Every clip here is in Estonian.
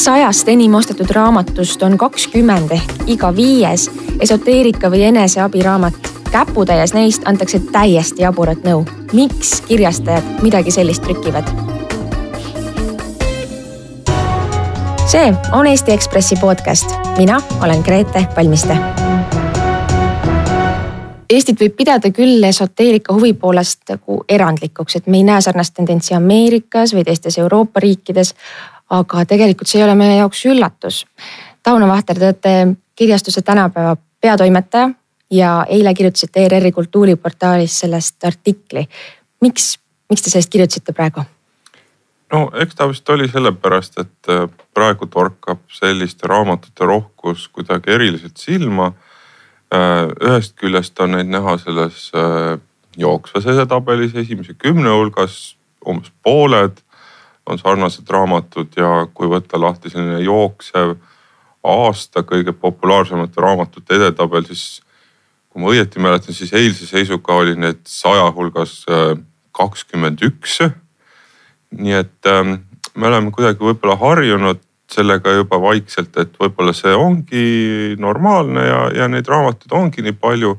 sajast enim ostetud raamatust on kakskümmend ehk iga viies esoteerika või eneseabiraamat. käputäies neist antakse täiesti jaburat nõu. miks kirjastajad midagi sellist trükivad? see on Eesti Ekspressi podcast. mina olen Grete Palmiste Eestit võib pidada küll esoteerika huvi poolest nagu erandlikuks, et me ei näe sarnast tendentsi Ameerikas või teistes Euroopa riikides. Aga tegelikult see ei ole meie jaoks üllatus. Tauno Vahter, te olete kirjastuse Tänapäeva peatoimetaja ja eile kirjutasite ERR-i kultuuriportaalis sellest artikli. miks, miks te sellest kirjutasite praegu? no eks ta vist oli sellepärast, et praegu torkab selliste raamatute rohkus kuidagi eriliselt silma Äh, ühest küljest on neid näha selles äh, jooksvas edetabelis esimese kümne hulgas, umbes pooled on sarnased raamatud ja kui võtta lahti selline jooksev aasta kõige populaarsemate raamatute edetabel, siis kui ma õieti mäletan, siis eilse seisuga oli need saja hulgas äh, kakskümmend üks. nii et ähm, me oleme kuidagi võib-olla harjunud sellega juba vaikselt, et võib-olla see ongi normaalne ja, ja neid raamatuid ongi nii palju.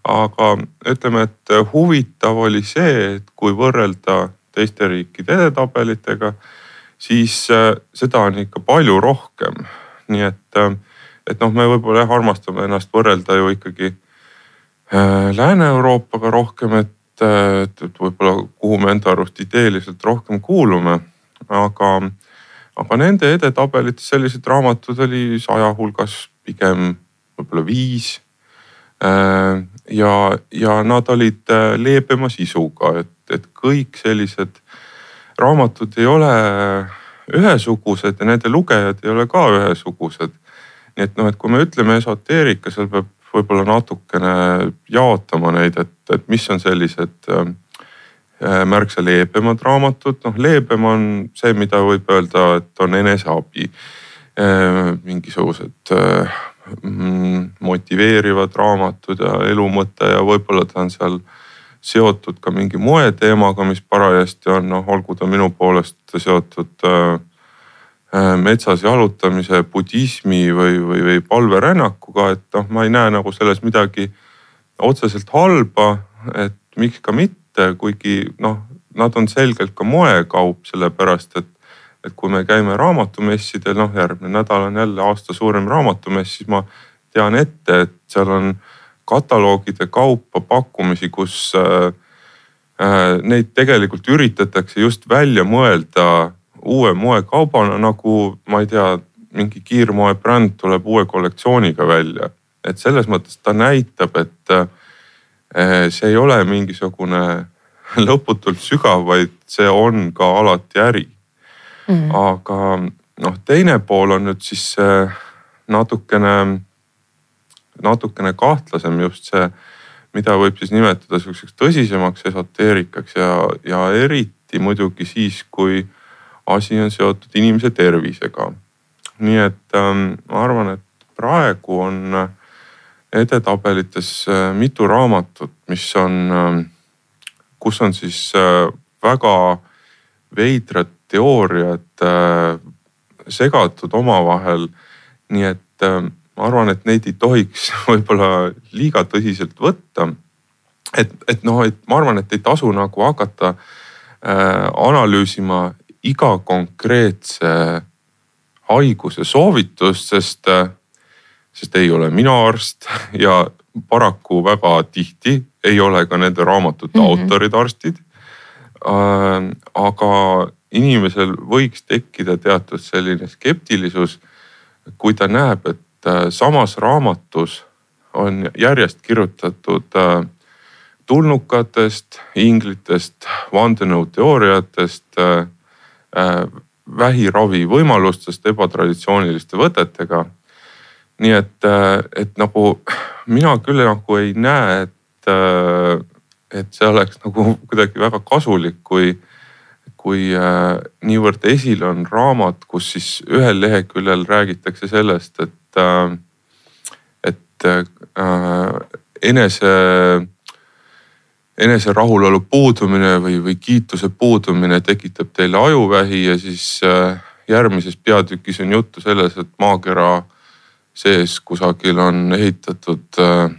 aga ütleme, et huvitav oli see, et kui võrrelda teiste riikide edetabelitega, siis äh, seda on ikka palju rohkem. nii et, äh, et noh, me võib-olla jah armastame ennast võrrelda ju ikkagi äh, Lääne-Euroopaga rohkem, et, et, et võib-olla kuhu me enda arust ideeliselt rohkem kuulume. aga aga nende edetabelites sellised raamatud oli saja hulgas pigem võib-olla viis. Äh, ja, ja nad olid äh, leebema sisuga, et, et kõik sellised raamatud ei ole ühesugused ja nende lugejad ei ole ka ühesugused. nii et noh, et kui me ütleme esoteerika, seal peab võib-olla natukene jaotama neid, et, et mis on sellised äh, Äh, märksa leebemad raamatud, noh leebem on see, mida võib öelda, et on eneseabi. Äh, mingisugused äh, motiveerivad raamatud ja elu mõte ja võib-olla ta on seal seotud ka mingi moeteemaga, mis parajasti on, noh olgu ta minu poolest seotud metsas jalutamise, budismi või, või, või palverännakuga, et noh, ma ei näe nagu selles midagi otseselt halba, et miks ka mitte, kuigi noh, nad on selgelt ka moekaup, sellepärast et, et kui me käime raamatumessidel, noh järgmine nädal on jälle aasta suurim raamatumess, siis ma tean ette, et seal on kataloogide kaupa pakkumisi, kus äh, äh, neid tegelikult üritatakse just välja mõelda uue moekaubana, nagu ma ei tea, mingi kiirmoebränd tuleb uue kollektsiooniga välja. et selles mõttes ta näitab, et äh, see ei ole mingisugune lõputult sügav, vaid see on ka alati äri mm.. aga noh, teine pool on nüüd siis natukene, natukene kahtlasem just see, mida võib siis nimetada sihukeseks tõsisemaks esoteerikaks ja, ja eriti muidugi siis, kui asi on seotud inimese tervisega. nii et ähm, ma arvan, et praegu on edetabelites äh, mitu raamatut, mis on, ähm, kus on siis äh, väga veidrad teooriad äh, segatud omavahel. nii et ma arvan, et neid ei tohiks võib-olla liiga tõsiselt võtta. et, et noh, et ma arvan, et ei tasu nagu hakata analüüsima iga konkreetse haiguse soovitust, sest sest ei ole mina arst ja paraku väga tihti ei ole ka nende raamatute mm -hmm. autorid arstid. Äh, aga inimesel võiks tekkida teatud selline skeptilisus, kui ta näeb, et äh, samas raamatus on järjest kirjutatud äh, tulnukatest, inglitest, vandenõuteooriatest, vähiravi võimalustest ebatraditsiooniliste võtetega. Nii et, äh, et nagu mina küll nagu ei näe, et, äh, et see oleks nagu kuidagi väga kasulik, kui, kui äh, niivõrd esil on raamat, kus siis ühel leheküljel räägitakse sellest, et, et enese enese rahulolu puudumine või, või kiituse puudumine tekitab teile ajuvähi ja siis järgmises peatükis on juttu selles, et maakera sees kusagil on ehitatud äh,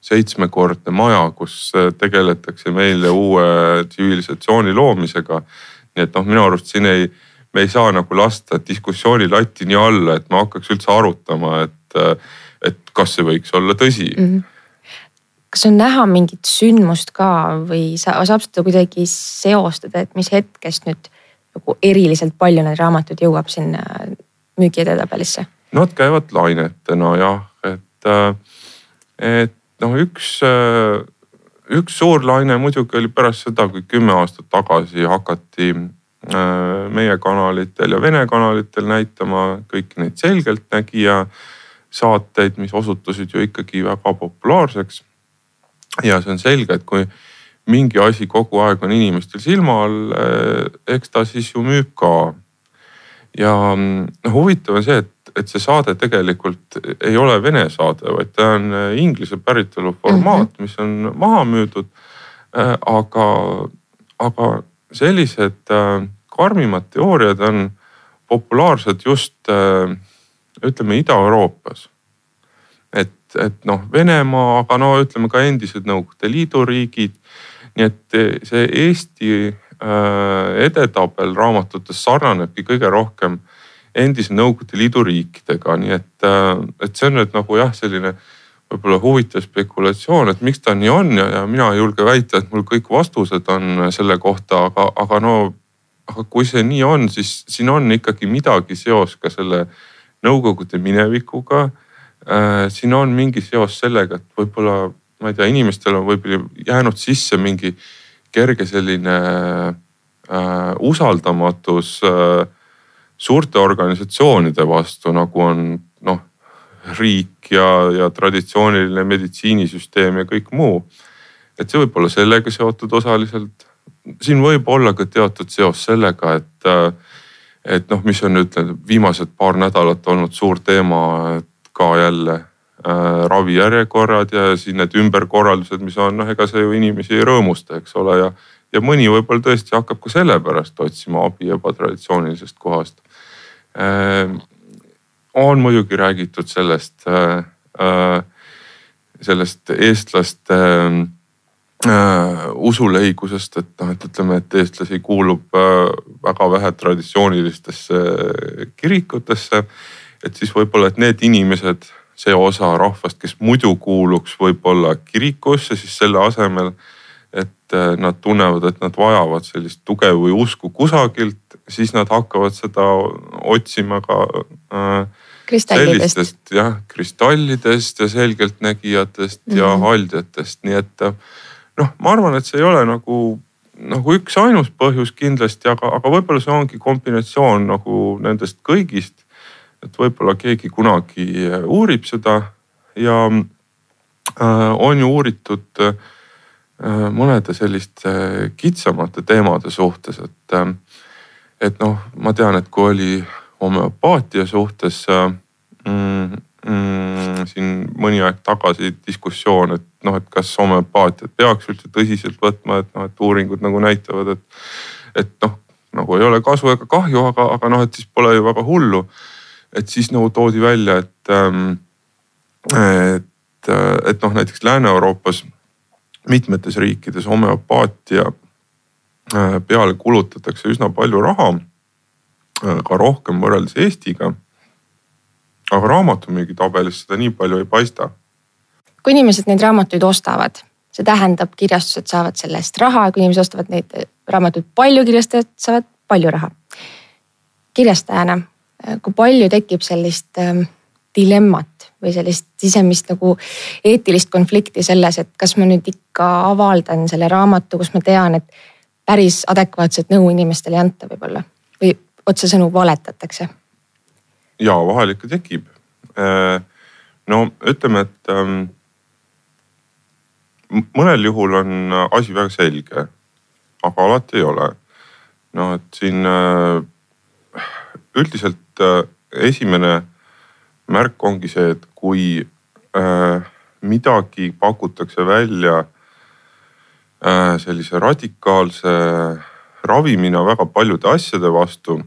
seitsmekordne maja, kus äh, tegeletakse meile uue tsivilisatsiooni loomisega. Nii et noh, minu arust siin ei, me ei saa nagu lasta diskussiooni latti nii alla, et me hakkaks üldse arutama, et, et kas see võiks olla tõsi mm. -hmm kas on näha mingit sündmust ka või sa, saab seda kuidagi seostada, et mis hetkest nüüd nagu eriliselt palju neid raamatuid jõuab sinna müügi edetabelisse? Nad käivad lainetena jah, et, et noh, üks, üks suur laine muidugi oli pärast seda, kui kümme aastat tagasi hakati meie kanalitel ja Vene kanalitel näitama kõiki neid selgeltnägija saateid, mis osutusid ju ikkagi väga populaarseks. ja see on selge, et kui mingi asi kogu aeg on inimestel silma all, eks ta siis ju müüb ka. ja noh, huvitav on see, et et see saade tegelikult ei ole vene saade, vaid ta on äh, inglise päritolu formaat mm, -hmm. mis on maha müüdud. Äh, aga, aga sellised äh, karmimad teooriad on populaarsed just ütleme Ida-Euroopas. et, et noh, Venemaa, aga no ütleme ka endised Nõukogude Liidu riigid. nii et see Eesti edetabel raamatutes sarnanebki kõige rohkem äh, endise Nõukogude Liidu riikidega, nii et, äh, et see on nüüd nagu jah, selline võib-olla huvitav spekulatsioon, et miks ta nii on ja, ja mina ei julge väita, et mul kõik vastused on selle kohta, aga, aga no. aga kui see nii on, siis siin on ikkagi midagi seos ka selle Nõukogude minevikuga äh,. siin on mingi seos sellega, et võib-olla ma ei tea, inimestel on võib-olla jäänud sisse mingi kerge selline äh, usaldamatus äh, suurte organisatsioonide vastu, nagu on noh riik ja, ja traditsiooniline meditsiinisüsteem ja kõik muu. et see võib olla sellega seotud osaliselt. siin võib olla ka teatud seos sellega, et, et noh, mis on ütleme viimased paar nädalat olnud suur teema ka jälle äh, ravijärjekorrad ja siis need ümberkorraldused, mis on, noh, ega see ju inimesi ei rõõmusta, eks ole, ja. ja mõni võib-olla tõesti hakkab ka sellepärast otsima abi ebatraditsioonilisest kohast Äh, on muidugi räägitud sellest, äh, äh, sellest eestlaste usuleigusest, et noh, et ütleme, et eestlasi kuulub väga vähe traditsioonilistesse kirikutesse. et siis võib-olla, et need inimesed, see osa rahvast, kes muidu kuuluks võib-olla kirikusse, siis selle asemel et äh, nad tunnevad, et nad vajavad sellist tuge või usku kusagilt, siis nad hakkavad seda otsima ka äh, sellistest jah, kristallidest ja selgeltnägijatest mm -hmm. ja mhm. haldjatest, nii et äh, noh, ma arvan, et see ei ole nagu, nagu üks ainus põhjus kindlasti, aga, aga võib-olla see ongi kombinatsioon nagu nendest kõigist. et võib-olla keegi kunagi uurib seda ja äh, on ju uuritud äh, Äh, mõnede selliste kitsamate teemade suhtes, et, äh, et noh, ma tean, et kui oli homöopaatia suhtes äh, mm, mm, siin mõni aeg tagasi diskussioon, et noh, et kas homöopaatiat peaks üldse tõsiselt võtma, et noh, et uuringud nagu näitavad, et, et noh, nagu ei ole kasu ega kahju, aga, aga noh, et siis pole ju väga hullu. et siis nagu toodi välja, et, ähm, et, et noh, näiteks Lääne-Euroopas mitmetes riikides homöopaatia äh, peale kulutatakse üsna palju raha, äh, ka rohkem võrreldes Eestiga. aga raamatumüügi tabelis seda nii palju ei paista. kui inimesed neid raamatuid ostavad, see tähendab, kirjastused saavad selle eest raha, kui inimesed ostavad neid raamatuid palju, kirjastajad saavad palju raha. kirjastajana, kui palju tekib sellist ähm, dilemmat või sellist sisemist nagu eetilist konflikti selles, et kas ma nüüd ikka avaldan selle raamatu, kus ma tean, et päris adekvaatset nõu inimestele ei anta võib-olla või otsesõnu valetatakse. ja vahel ikka tekib. Äh, no ütleme, et ähm, mõnel juhul on asi väga selge, aga alati ei ole. noh, et siin äh, üldiselt äh, esimene märk ongi see, et kui midagi pakutakse välja sellise radikaalse ravimina väga paljude asjade vastu.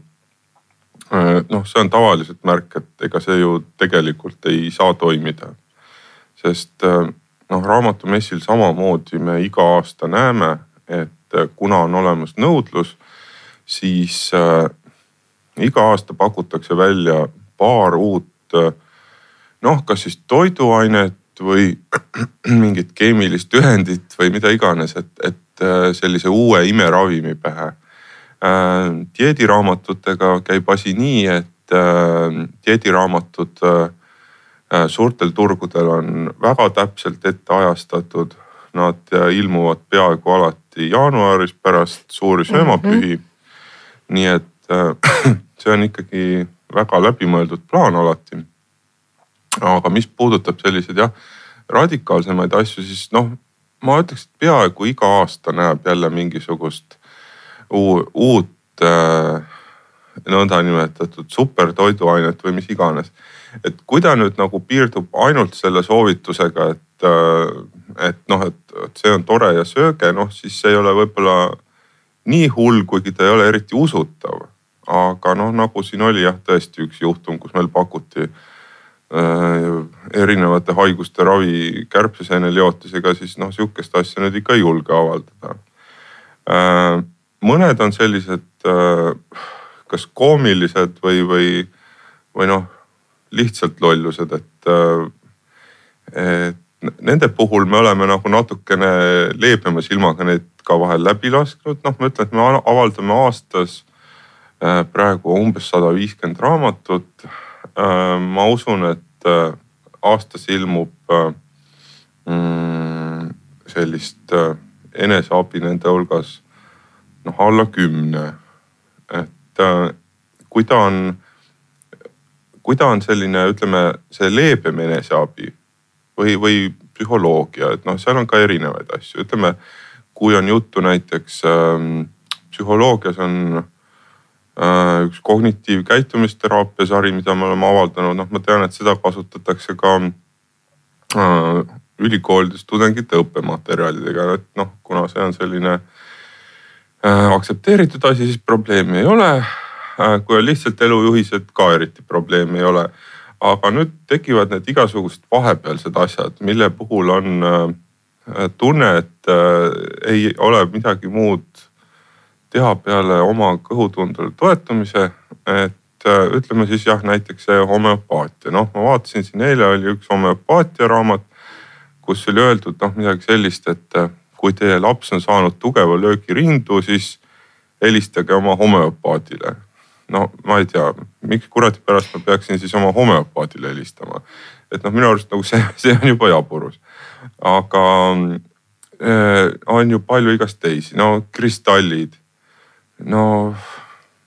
noh, see on tavaliselt märk, et ega see ju tegelikult ei saa toimida. sest noh, raamatumessil samamoodi me iga aasta näeme, et kuna on olemas nõudlus, siis äh, iga aasta pakutakse välja paar uut noh, kas siis toiduainet või mingit keemilist ühendit või mida iganes, et, et äh, sellise uue imeravimi pähe. Äh, dieediraamatutega käib asi nii, et äh, dieediraamatud suurtel turgudel on väga täpselt ette ajastatud. Nad ilmuvad peaaegu alati jaanuaris pärast suuri söömapühi mm. -hmm. nii et see on ikkagi väga läbimõeldud plaan alati aga mis puudutab selliseid jah, radikaalsemaid asju, siis noh, ma ütleks, et peaaegu iga aasta näeb jälle mingisugust uut äh, nõndanimetatud supertoiduainet või mis iganes. et kui ta nüüd nagu piirdub ainult selle soovitusega, et, äh, et noh, et, see on tore ja sööge, noh siis see ei ole võib-olla nii hull, kuigi ta ei ole eriti usutav. aga noh, nagu siin oli jah, tõesti üks juhtum, kus meil pakuti Äh, erinevate haiguste ravi kärbseseeneliotisega, siis noh, sihukest asja nüüd ikka ei julge avaldada. Äh, mõned on sellised äh, kas koomilised või, või, või noh, lihtsalt lollused, et, et nende puhul me oleme nagu natukene leebema silmaga neid ka vahel läbi lasknud, noh, ma ütlen, et me avaldame aastas praegu umbes sada viiskümmend raamatut Äh, ma usun, et äh, aastas ilmub äh, mm, sellist eneseabi nende hulgas noh, alla kümne. et kui ta on, kui ta on selline, ütleme see leebem eneseabi või, või psühholoogia, et noh, seal on ka erinevaid asju, ütleme kui on juttu näiteks ähm, psühholoogias on Äh, üks kognitiivkäitumisteraapia sari, mida me oleme avaldanud, noh, ma tean, et seda kasutatakse ka äh, ülikoolides tudengite õppematerjalidega, et noh, kuna see on selline äh, aktsepteeritud asi, siis probleemi ei ole. kui on lihtsalt elujuhised, ka eriti probleemi ei ole. aga nüüd tekivad need igasugused vahepealsed asjad, mille puhul on tunne, et ei ole midagi muud teha peale oma kõhutundele toetumise, et äh, ütleme siis jah, näiteks see homöopaatia, noh, ma vaatasin siin eile oli üks homöopaatia raamat, kus oli öeldud noh midagi sellist, et äh, kui teie laps on saanud tugeva löögi rindu, siis helistage oma homöopaadile. no ma ei tea, miks kuradi pärast ma peaksin siis oma homöopaadile helistama. et noh, minu arust nagu see, see on juba jaburus. aga äh, on ju palju igast teisi, no kristallid no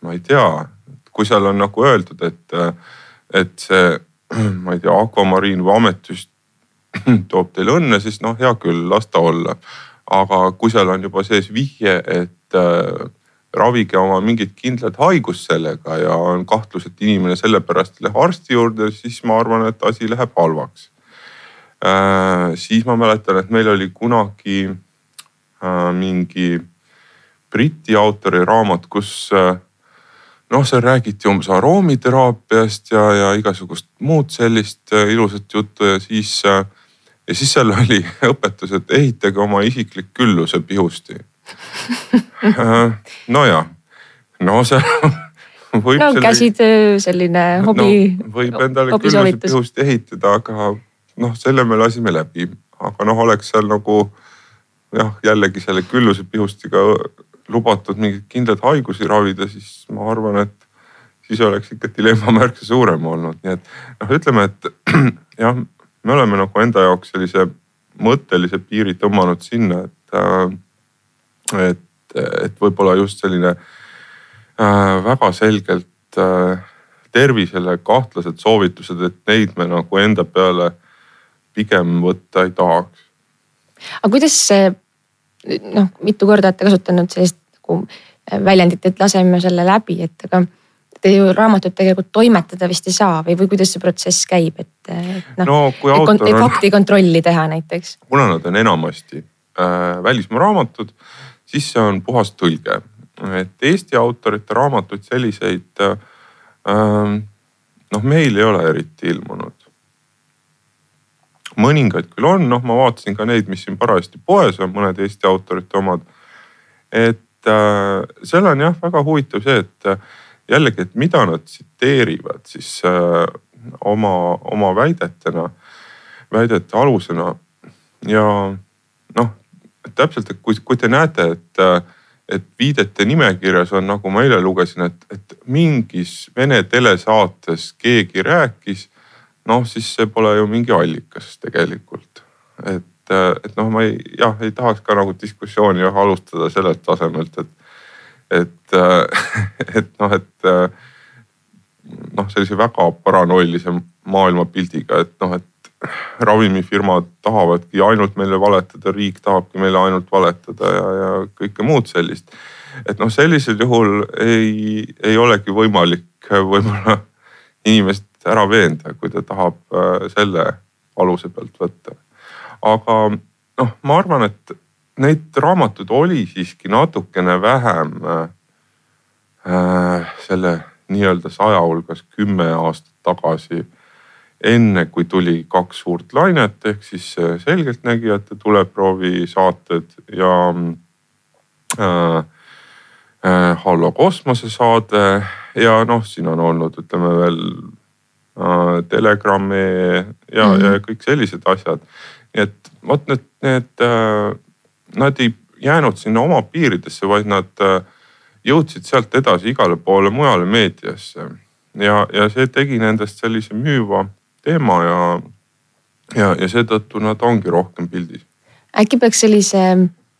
ma ei tea, kui seal on nagu öeldud, et, et see, ma ei tea, akvamariin või ametüst toob teile õnne, siis noh, hea küll, las ta olla. aga kui seal on juba sees vihje, et äh, ravige oma mingit kindlat haigust sellega ja on kahtlus, et inimene sellepärast ei lähe arsti juurde, siis ma arvan, et asi läheb halvaks äh,. siis ma mäletan, et meil oli kunagi äh, mingi Briti autori raamat, kus äh, noh, seal räägiti umbes aroomiterapiast ja, ja igasugust muud sellist äh, ilusat juttu ja siis. Äh, ja siis seal oli õpetus, et ehitage oma isiklik külluse pihusti. nojah, no see võib no, selline, käsitöö, selline hobi no,. võib endale külluse pihusti ehitada, aga noh, selle me lasime läbi, aga noh, oleks seal nagu jah, jällegi selle külluse pihustiga lubatud mingeid kindlaid haigusi ravida, siis ma arvan, et siis oleks ikka dilemma märksa suurem olnud, nii et noh, ütleme, et jah, me oleme nagu enda jaoks sellise mõttelise piiri tõmmanud sinna, et, äh, et, et võib-olla just selline äh, väga selgelt äh, tervisele kahtlased soovitused, et neid me nagu enda peale pigem võtta ei tahaks. aga kuidas see noh, mitu korda olete kasutanud sellist nagu väljendit, et laseme selle läbi, et aga te ju raamatut tegelikult toimetada vist ei saa või, või kuidas see protsess käib, et, et noh no, on... fakti kontrolli teha näiteks. kuna nad on enamasti äh, välismaa raamatud, siis see on puhas tõlge. et Eesti autorite raamatuid selliseid äh, noh, meil ei ole eriti ilmunud. Mõningaid küll on, noh, ma vaatasin ka neid, mis siin parajasti poes on, mõned Eesti autorite omad. et äh, seal on jah, väga huvitav see, et äh, jällegi, et mida nad tsiteerivad siis äh, oma, oma väidetena, väidete alusena. ja noh, täpselt, et kui, kui te näete, et äh, et viidete nimekirjas on, nagu ma eile lugesin, et, et mingis vene telesaates keegi rääkis. Noh, siis see pole ju mingi allikas tegelikult. et, et noh, ma ei, jah, ei tahaks ka nagu diskussiooni alustada sellelt tasemelt, et, et, et noh, et noh, sellise väga paranoilise maailmapildiga, et noh, et ravimifirmad tahavadki ainult meile valetada, riik tahabki meile ainult valetada ja, ja kõike muud sellist. et noh, sellisel juhul ei, ei olegi võimalik võib-olla inimest ära veenda, kui ta tahab äh, selle aluse pealt võtta. aga noh, ma arvan, et neid raamatuid oli siiski natukene vähem äh, selle nii-öelda saja hulgas kümme aastat tagasi enne kui tuli kaks suurt lainet ehk siis äh, selgeltnägijate tuleproovi saated ja äh, äh, Hallo kosmose saade ja noh, siin on olnud, ütleme veel äh, Telegrami ja mm, -hmm. ja kõik sellised asjad. nii et vot need, need äh,, nad ei jäänud sinna oma piiridesse, vaid nad äh, jõudsid sealt edasi igale poole mujale meediasse ja, ja see tegi nendest sellise müüva teema ja, ja, ja seetõttu nad ongi rohkem pildis. äkki peaks sellise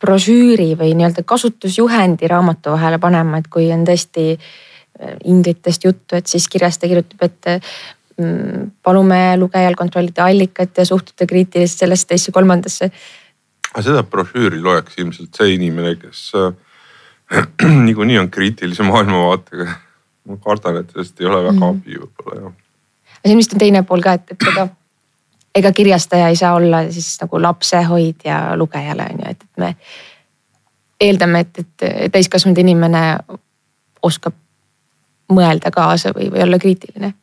brošüüri või nii-öelda kasutusjuhendi raamatu vahele panema, et kui on tõesti äh, inglitest juttu, et siis kirjas ta kirjutab, et palume lugejal kontrollida allikat ja suhtuda kriitiliselt sellesse, teisse, kolmandasse. seda brošüüri loeks ilmselt see inimene, kes äh, niikuinii on kriitilise maailmavaatega. ma kardan, et sellest ei ole väga mm. abi võib-olla jah ja siin vist on teine pool ka, et, et ega, ega kirjastaja ei saa olla siis nagu lapsehoidja lugejale on ju, et, et me eeldame, et, et täiskasvanud inimene oskab mõelda kaasa või, või olla kriitiline.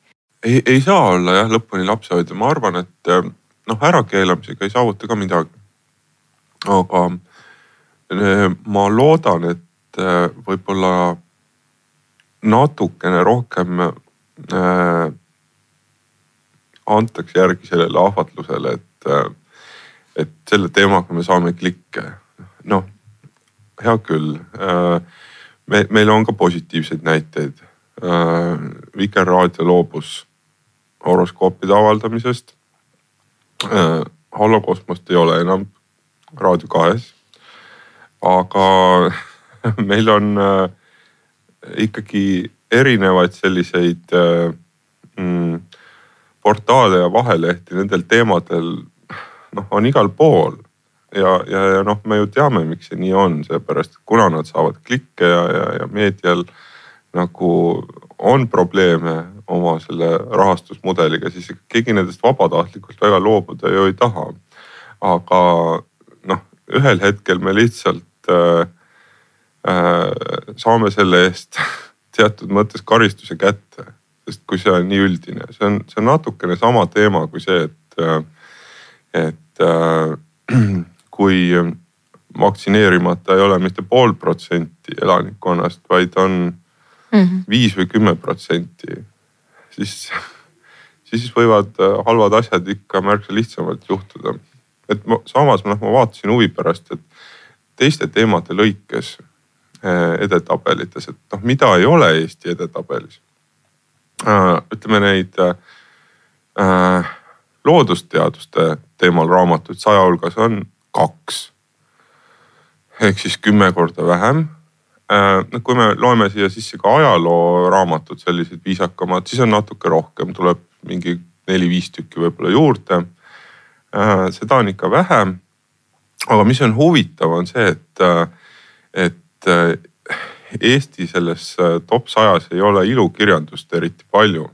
Ei, ei saa olla jah lõpuni lapsehoidja, ma arvan, et noh, ärakeelamisega ei saavuta ka midagi. aga eh, ma loodan, et eh, võib-olla natukene rohkem äh, antaks järgi sellele ahvatlusele, et, et selle teemaga me saame klikke. noh, hea küll. me, meil on ka positiivseid näiteid. Vikerraadio loobus horoskoopide avaldamisest. Hallokosmost ei ole enam Raadio kahes. aga meil on ikkagi erinevaid selliseid mm, portaale ja vahelehti nendel teemadel noh, on igal pool. ja, ja, ja noh, me ju teame, miks see nii on, seepärast kuna nad saavad klikke ja, ja, ja meedial nagu on probleeme oma selle rahastusmudeliga, siis keegi nendest vabatahtlikult väga loobuda ju ei taha. aga noh, ühel hetkel me lihtsalt äh, äh, saame selle eest teatud mõttes karistuse kätte sest kui see on nii üldine, see on, see on natukene sama teema kui see, et, et äh, kui vaktsineerimata ei ole mitte pool protsenti elanikkonnast, vaid on mhm. viis mm -hmm. või kümme protsenti, siis, siis võivad äh, halvad asjad ikka märksa lihtsamalt juhtuda. et ma, samas noh, ma vaatasin huvi pärast, et teiste teemade lõikes äh, edetabelites, et noh, mida ei ole Eesti edetabelis Äh, ütleme neid äh, loodusteaduste teemal raamatuid saja hulgas on kaks. ehk siis kümme korda vähem. Noh, kui me loeme siia sisse ka ajalooraamatud, sellised viisakamad, siis on natuke rohkem, tuleb mingi neli-viis tükki võib-olla juurde. seda on ikka vähem. aga mis on huvitav, on see, et, et Eesti selles äh, top sajas ei ole ilukirjandust eriti palju.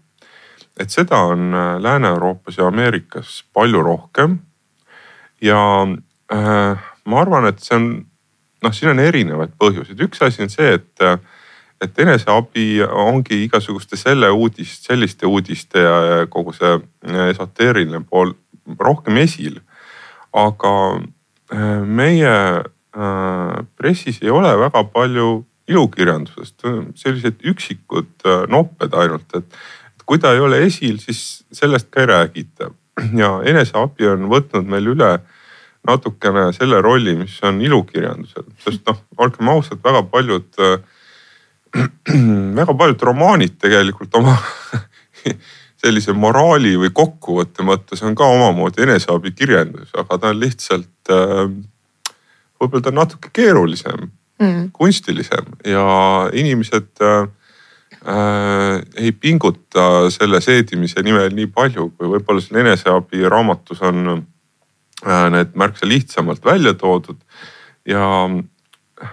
et seda on äh, Lääne-Euroopas ja Ameerikas palju rohkem. ja äh, ma arvan, et see on, noh, siin on erinevaid põhjuseid, üks asi on see, et, et eneseabi ongi igasuguste selle uudist, selliste uudiste ja kogu see esoteeriline pool rohkem esil. aga äh, meie äh, pressis ei ole väga palju ilukirjandusest, sellised üksikud äh, nopped ainult, et kui ta ei ole esil, siis sellest ka ei räägita. ja eneseabi on võtnud meil üle natukene selle rolli, mis on ilukirjandusel, sest noh, olgem ausad, väga paljud, väga paljud romaanid tegelikult oma sellise moraali või kokkuvõtte mõttes on ka omamoodi eneseabikirjandus, aga ta on lihtsalt, võib-olla ta on natuke keerulisem mm., kunstilisem ja inimesed äh, äh, ei pinguta selle seedimise nimel nii palju, kui võib-olla siin eneseabiraamatus on äh, need märksa lihtsamalt välja toodud. ja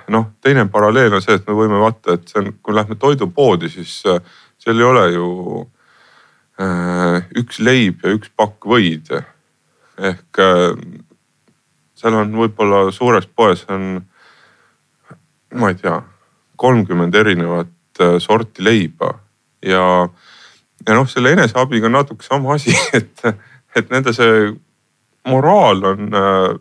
noh, teine paralleel on see, et me võime vaata, et see on, kui lähme toidupoodi, siis äh, seal ei ole ju äh, üks leib ja üks pakk võid. ehk äh, seal on võib-olla suures poes on, ma ei tea, kolmkümmend erinevat Äh, sorti leiba ja, ja noh, selle eneseabiga on natuke sama asi, et, et nende see moraal on äh,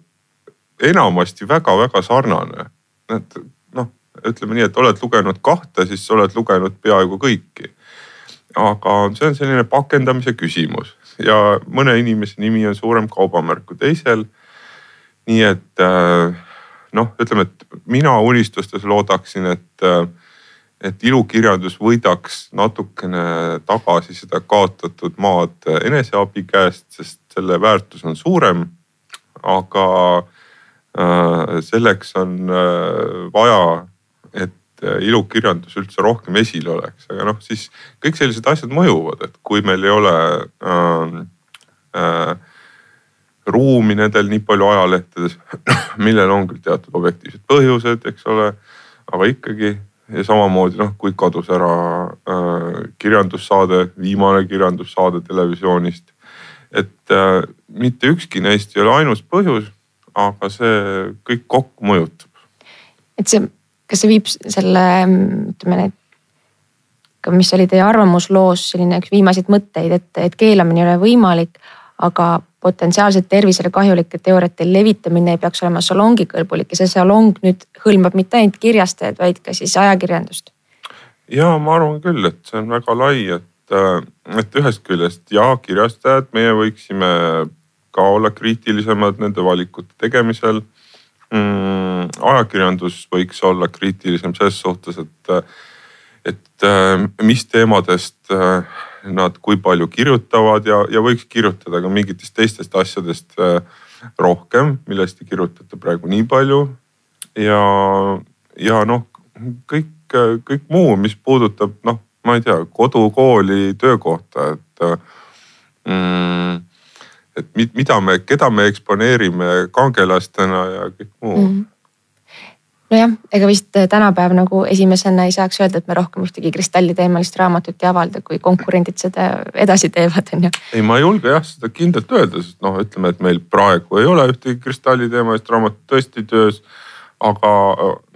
enamasti väga-väga sarnane. et noh, ütleme nii, et oled lugenud kahte, siis oled lugenud peaaegu kõiki. aga see on selline pakendamise küsimus ja mõne inimese nimi on suurem kaubamärk kui teisel. nii et äh, noh, ütleme, et mina unistustes loodaksin, et et ilukirjandus võidaks natukene tagasi seda kaotatud maad eneseabi käest, sest selle väärtus on suurem. aga äh, selleks on äh, vaja, et ilukirjandus üldse rohkem esil oleks, aga noh, siis kõik sellised asjad mõjuvad, et kui meil ei ole äh, äh, ruumi nendel nii palju ajalehtedes, millel on küll teatud objektiivsed põhjused, eks ole, aga ikkagi ja samamoodi noh, kui kadus ära äh, kirjandussaade, viimane kirjandussaade televisioonist. Et äh, mitte ükski neist ei ole ainus põhjus, aga see kõik kokku mõjutab. et see, kas see viib selle, ütleme need, mis oli teie arvamusloos selline üks viimaseid mõtteid, et, et keelamine ei ole võimalik, aga potentsiaalselt tervisele kahjulike teooriate levitamine ei peaks olema salongikõlbulik ja see salong nüüd hõlmab mitte ainult kirjastajaid, vaid ka siis ajakirjandust. ja ma arvan küll, et see on väga lai, et, et ühest küljest ja kirjastajad, meie võiksime ka olla kriitilisemad nende valikute tegemisel mm,. ajakirjandus võiks olla kriitilisem ses suhtes, et, et äh, mis teemadest äh, nad kui palju kirjutavad ja, ja võiks kirjutada ka mingitest teistest asjadest äh, rohkem, millest ei kirjutata praegu nii palju. ja, ja noh, kõik, kõik muu, mis puudutab noh, ma ei tea, kodu, kooli, töökohta, et mm, et mida me, keda me eksponeerime kangelastena ja kõik muu mm. -hmm nojah, ega vist äh, tänapäev nagu esimesena ei saaks öelda, et me rohkem ühtegi kristalliteemalist raamatut ei avalda, kui konkurendid seda edasi teevad, on ju. ei, ma ei julge jah seda kindlalt öelda, sest noh, ütleme, et meil praegu ei ole ühtegi kristalliteemalist raamatut tõesti töös. aga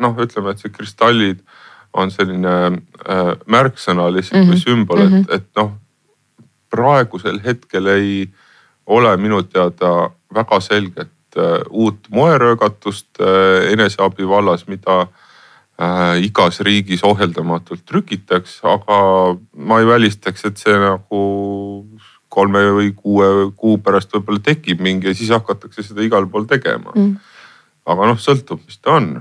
noh, ütleme, et see kristallid on selline äh, märksõna lihtsalt mm -hmm. või sümbol, et mm, -hmm. et noh praegusel hetkel ei ole minu teada väga selget Äh, uut moeröögatust äh, eneseabi vallas, mida äh, igas riigis ohjeldamatult trükitaks, aga ma ei välistaks, et see nagu kolme või kuue kuu pärast võib-olla tekib mingi ja siis hakatakse seda igal pool tegema mm.. aga noh, sõltub, mis ta on.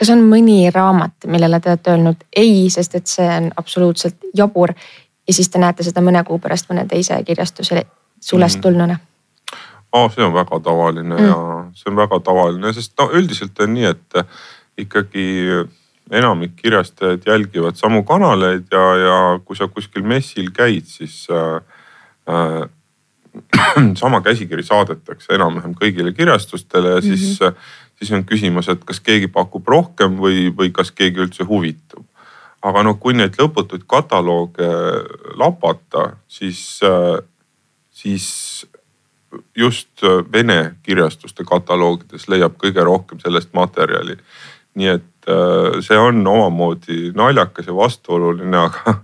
Kas on mõni raamat, millele te olete öelnud ei, sest et see on absoluutselt jabur ja siis te näete seda mõne kuu pärast mõne teise kirjastuse sulest mm. tulnuna? aa, see on väga tavaline mm. ja see on väga tavaline, sest no üldiselt on nii, et ikkagi enamik kirjastajaid jälgivad samu kanaleid ja, ja kui sa kuskil messil käid, siis äh, äh, sama käsikiri saadetakse enam-vähem kõigile kirjastustele ja siis mm, -hmm. Siis on küsimus, et kas keegi pakub rohkem või, või kas keegi üldse huvitub. aga noh, kui neid lõputuid katalooge lapata, siis, siis just vene kirjastuste kataloogides leiab kõige rohkem sellest materjali. nii et see on omamoodi naljakas ja vastuoluline, aga,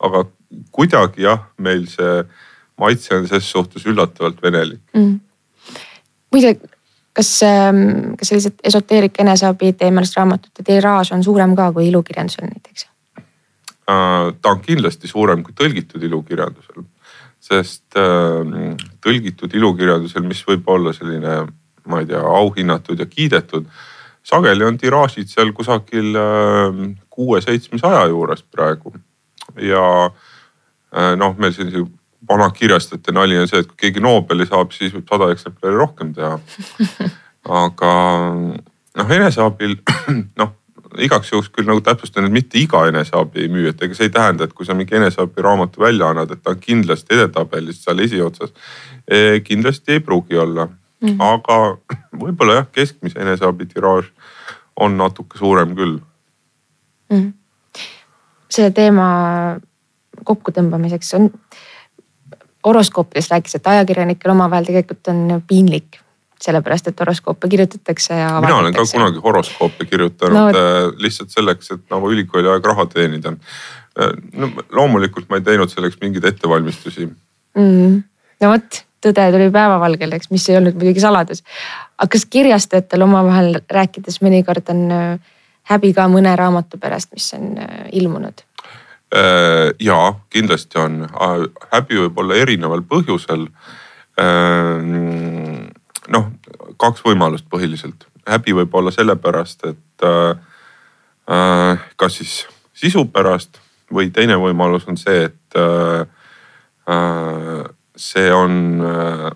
aga kuidagi jah, meil see maitse on ses suhtes üllatavalt venelik mm.. muide, kas, ähm, kas sellised esoteerika eneseabi teemalist raamatute tiraaž on suurem ka kui ilukirjandusel näiteks? Äh, ta on kindlasti suurem kui tõlgitud ilukirjandusel, sest äh, tõlgitud ilukirjandusel, mis võib olla selline, ma ei tea, auhinnatud ja kiidetud. sageli on tiraažid seal kusagil äh, kuue-seitsmesaja juures praegu ja noh, meil sellise vana kirjastajate nali on see, et kui keegi Nobeli saab, siis võib sada eksemplari rohkem teha. aga noh, eneseabil noh igaks juhuks küll nagu täpsustan, et mitte iga eneseabi ei müü, et ega see ei tähenda, et kui sa mingi eneseabi raamatu välja annad, et ta on kindlasti edetabelis seal esiotsas e,. kindlasti ei pruugi olla mm, -hmm. aga võib-olla jah, keskmise eneseabi tiraaž on natuke suurem küll mm. -hmm. selle teema kokkutõmbamiseks on horoskoopides rääkis, et ajakirjanikel omavahel tegelikult on piinlik sellepärast et horoskoope kirjutatakse ja. mina olen ka kunagi horoskoope kirjutanud no, äh, lihtsalt selleks, et nagu ülikooli aeg raha teenida. Äh, no loomulikult ma ei teinud selleks mingeid ettevalmistusi mm,. no vot, tõde tuli päevavalgele, eks, mis ei olnud muidugi saladus. aga kas kirjastajatel omavahel rääkides mõnikord on äh, häbi ka mõne raamatu pärast, mis on ilmunud? Ja kindlasti on, häbi võib olla erineval põhjusel noh, kaks võimalust põhiliselt. häbi võib olla sellepärast, et äh, äh, kas siis sisu pärast või teine võimalus on see, et äh, äh, see on äh,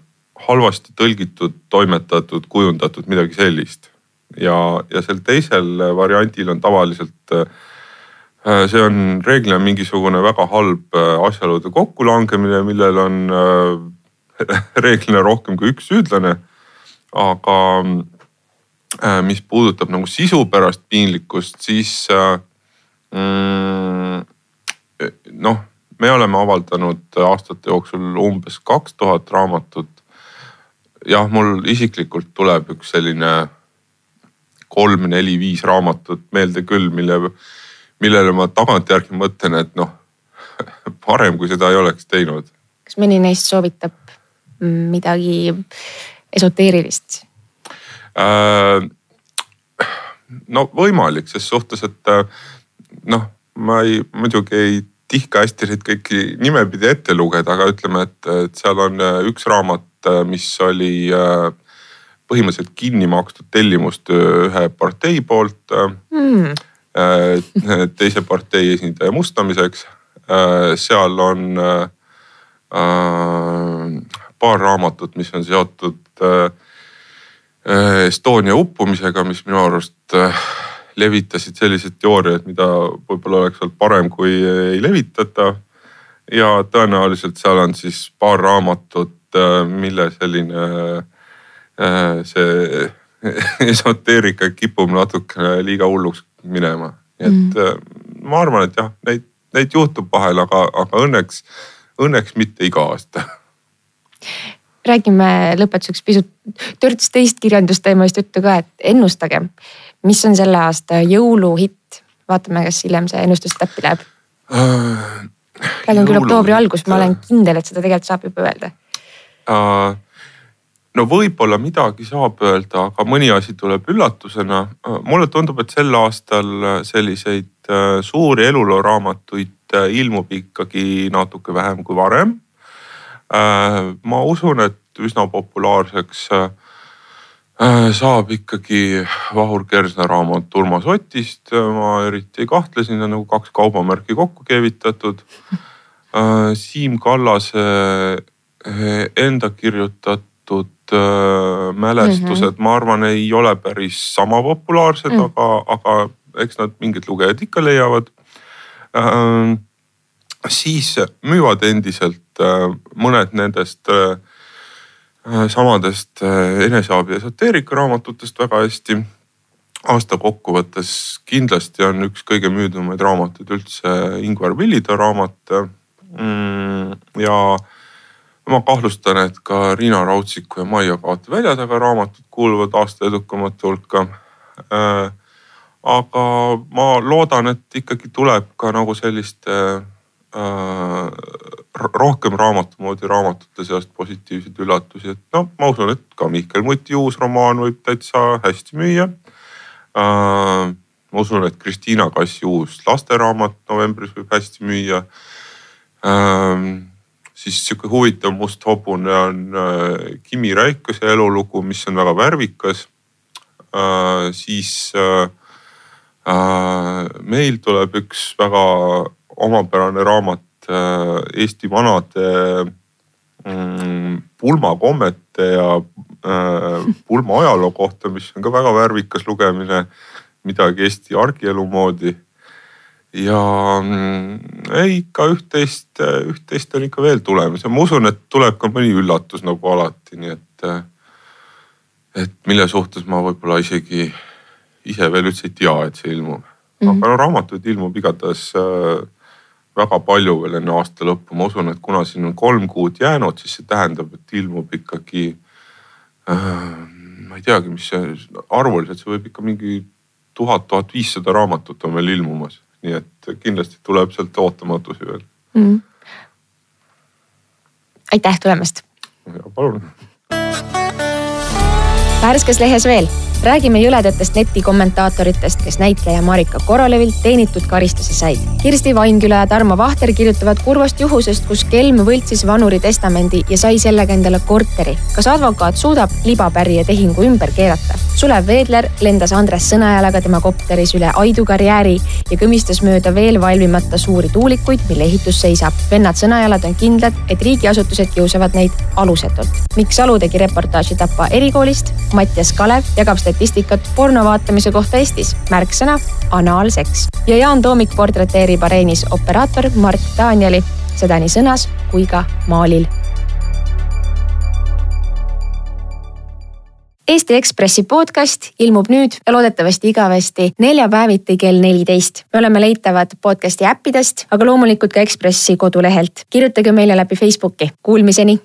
halvasti tõlgitud, toimetatud, kujundatud, midagi sellist. ja, ja sel teisel variandil on tavaliselt äh, see on reeglina mingisugune väga halb äh, asjaolude kokkulangemine, millel on äh, reeglina rohkem kui üks süüdlane aga äh, mis puudutab nagu sisu pärast piinlikkust, siis äh, mm, noh, me oleme avaldanud aastate jooksul umbes kaks tuhat raamatut. jah, mul isiklikult tuleb üks selline kolm-neli-viis raamatut meelde küll, mille, millele ma tagantjärgi mõtlen, et noh, parem kui seda ei oleks teinud. kas mõni neist soovitab midagi esoteerilist äh,? no võimalik ses suhtes, et äh, noh, ma ei, muidugi ei tihka hästi neid kõiki nimepidi ette lugeda, aga ütleme, et, et seal on äh, üks raamat, äh, mis oli põhimõtteliselt kinni makstud tellimustöö ühe partei poolt mm. Teise partei esindaja mustamiseks. seal on paar raamatut, mis on seotud Äh, äh, Estonia uppumisega, mis minu arust äh, levitasid selliseid teooriaid, mida võib-olla oleks olnud parem, kui ei levitata. ja tõenäoliselt seal on siis paar raamatut, mille selline see esoteerika kipub natukene liiga hulluks minema. et mm. ma arvan, et jah, neid, neid juhtub vahel, aga, aga õnneks, õnneks mitte iga aasta räägime lõpetuseks pisut törts teist kirjandusteemalist juttu ka, et ennustage, mis on selle aasta jõuluhitt. vaatame, kas hiljem see ennustus täppi läheb uh,. praegu on küll oktoobri algus, ma olen kindel, et seda tegelikult saab juba öelda uh, no võib-olla midagi saab öelda, aga mõni asi tuleb üllatusena. mulle tundub, et sel aastal selliseid suuri elulooraamatuid ilmub ikkagi natuke vähem kui varem. Äh, ma usun, et üsna populaarseks äh, saab ikkagi Vahur Kersna raamat Urmas Otist. ma eriti ei kahtle, siin on nagu kaks kaubamärki kokku keevitatud. Äh, Siim Kallase enda kirjutatud mälestused mm, -hmm. ma arvan, ei ole päris sama populaarsed mm, -hmm. aga, aga eks nad mingid lugejad ikka leiavad siis müüvad endiselt äh, mõned nendest äh, äh, samadest eneseabi esoteerika raamatutest väga hästi. aasta kokkuvõttes kindlasti on üks kõige müüdumaid raamatuid üldse Ingvar Villida raamat. Mm, ja ma kahtlustan, et ka Riina Rautsiku ja Maia Kaate välja taga raamatud kuuluvad aasta edukamate hulka. aga ma loodan, et ikkagi tuleb ka nagu selliste äh, rohkem raamatu moodi raamatute seast positiivseid üllatusi, et noh, ma usun, et ka Mihkel Muti uus romaan võib täitsa hästi müüa. Äh, ma usun, et Kristiina Kassi uus lasteraamat novembris võib hästi müüa siis sihuke huvitav must hobune on äh, Kimi Räikose elulugu, mis on väga värvikas. Äh, siis äh, meil tuleb üks väga omapärane raamat Eesti vanade mm, pulmakommete ja pulma ajaloo kohta, mis on ka väga värvikas lugemine, midagi Eesti argielu moodi ja mm, ei, ikka üht-teist, üht-teist on ikka veel tulemas ja ma usun, et tuleb ka mõni üllatus nagu alati, nii et. et mille suhtes ma võib-olla isegi ise veel üldse ei tea, et see ilmub mm. -hmm. aga no raamatuid ilmub igatahes äh, väga palju veel enne aasta lõppu, ma usun, et kuna siin on kolm kuud jäänud, siis see tähendab, et ilmub ikkagi äh,. ma ei teagi, mis see arvuliselt, see võib ikka mingi tuhat, tuhat viissada raamatut on veel ilmumas nii et kindlasti tuleb sealt ootamatusi veel mm.. aitäh tulemast. palun. värskes lehes veel räägime jõledatest netikommentaatoritest, kes näitleja Marika Korolevilt teenitud karistuse said. Kirsti Vainküla ja Tarmo Vahter kirjutavad kurvast juhusest, kus kelm võltsis vanuri testamendi ja sai sellega endale korteri. kas advokaat suudab libapärija tehingu ümber keerata? Sulev Veedler lendas Andres Sõnajalaga tema kopteris üle Aidu karjääri ja kõmistas mööda veel valmimata suuri tuulikuid, mille ehitus seisab. vennad Sõnajalad on kindlad, et riigiasutused kiusavad neid alusetult. Mikk Salu tegi reportaaži Tapa erikoolist, Mattias Kalev jagab statistikat porno vaatamise kohta Eestis, märksõna anaalseks. ja Jaan Toomik portreteerib areenis operaator Mart Danieli, seda nii sõnas kui ka maalil. Eesti Ekspressi podcast ilmub nüüd ja loodetavasti igavesti neljapäeviti kell neliteist. me oleme leitavad podcasti äppidest, aga loomulikult ka Ekspressi kodulehelt. kirjutage meile läbi Facebooki, kuulmiseni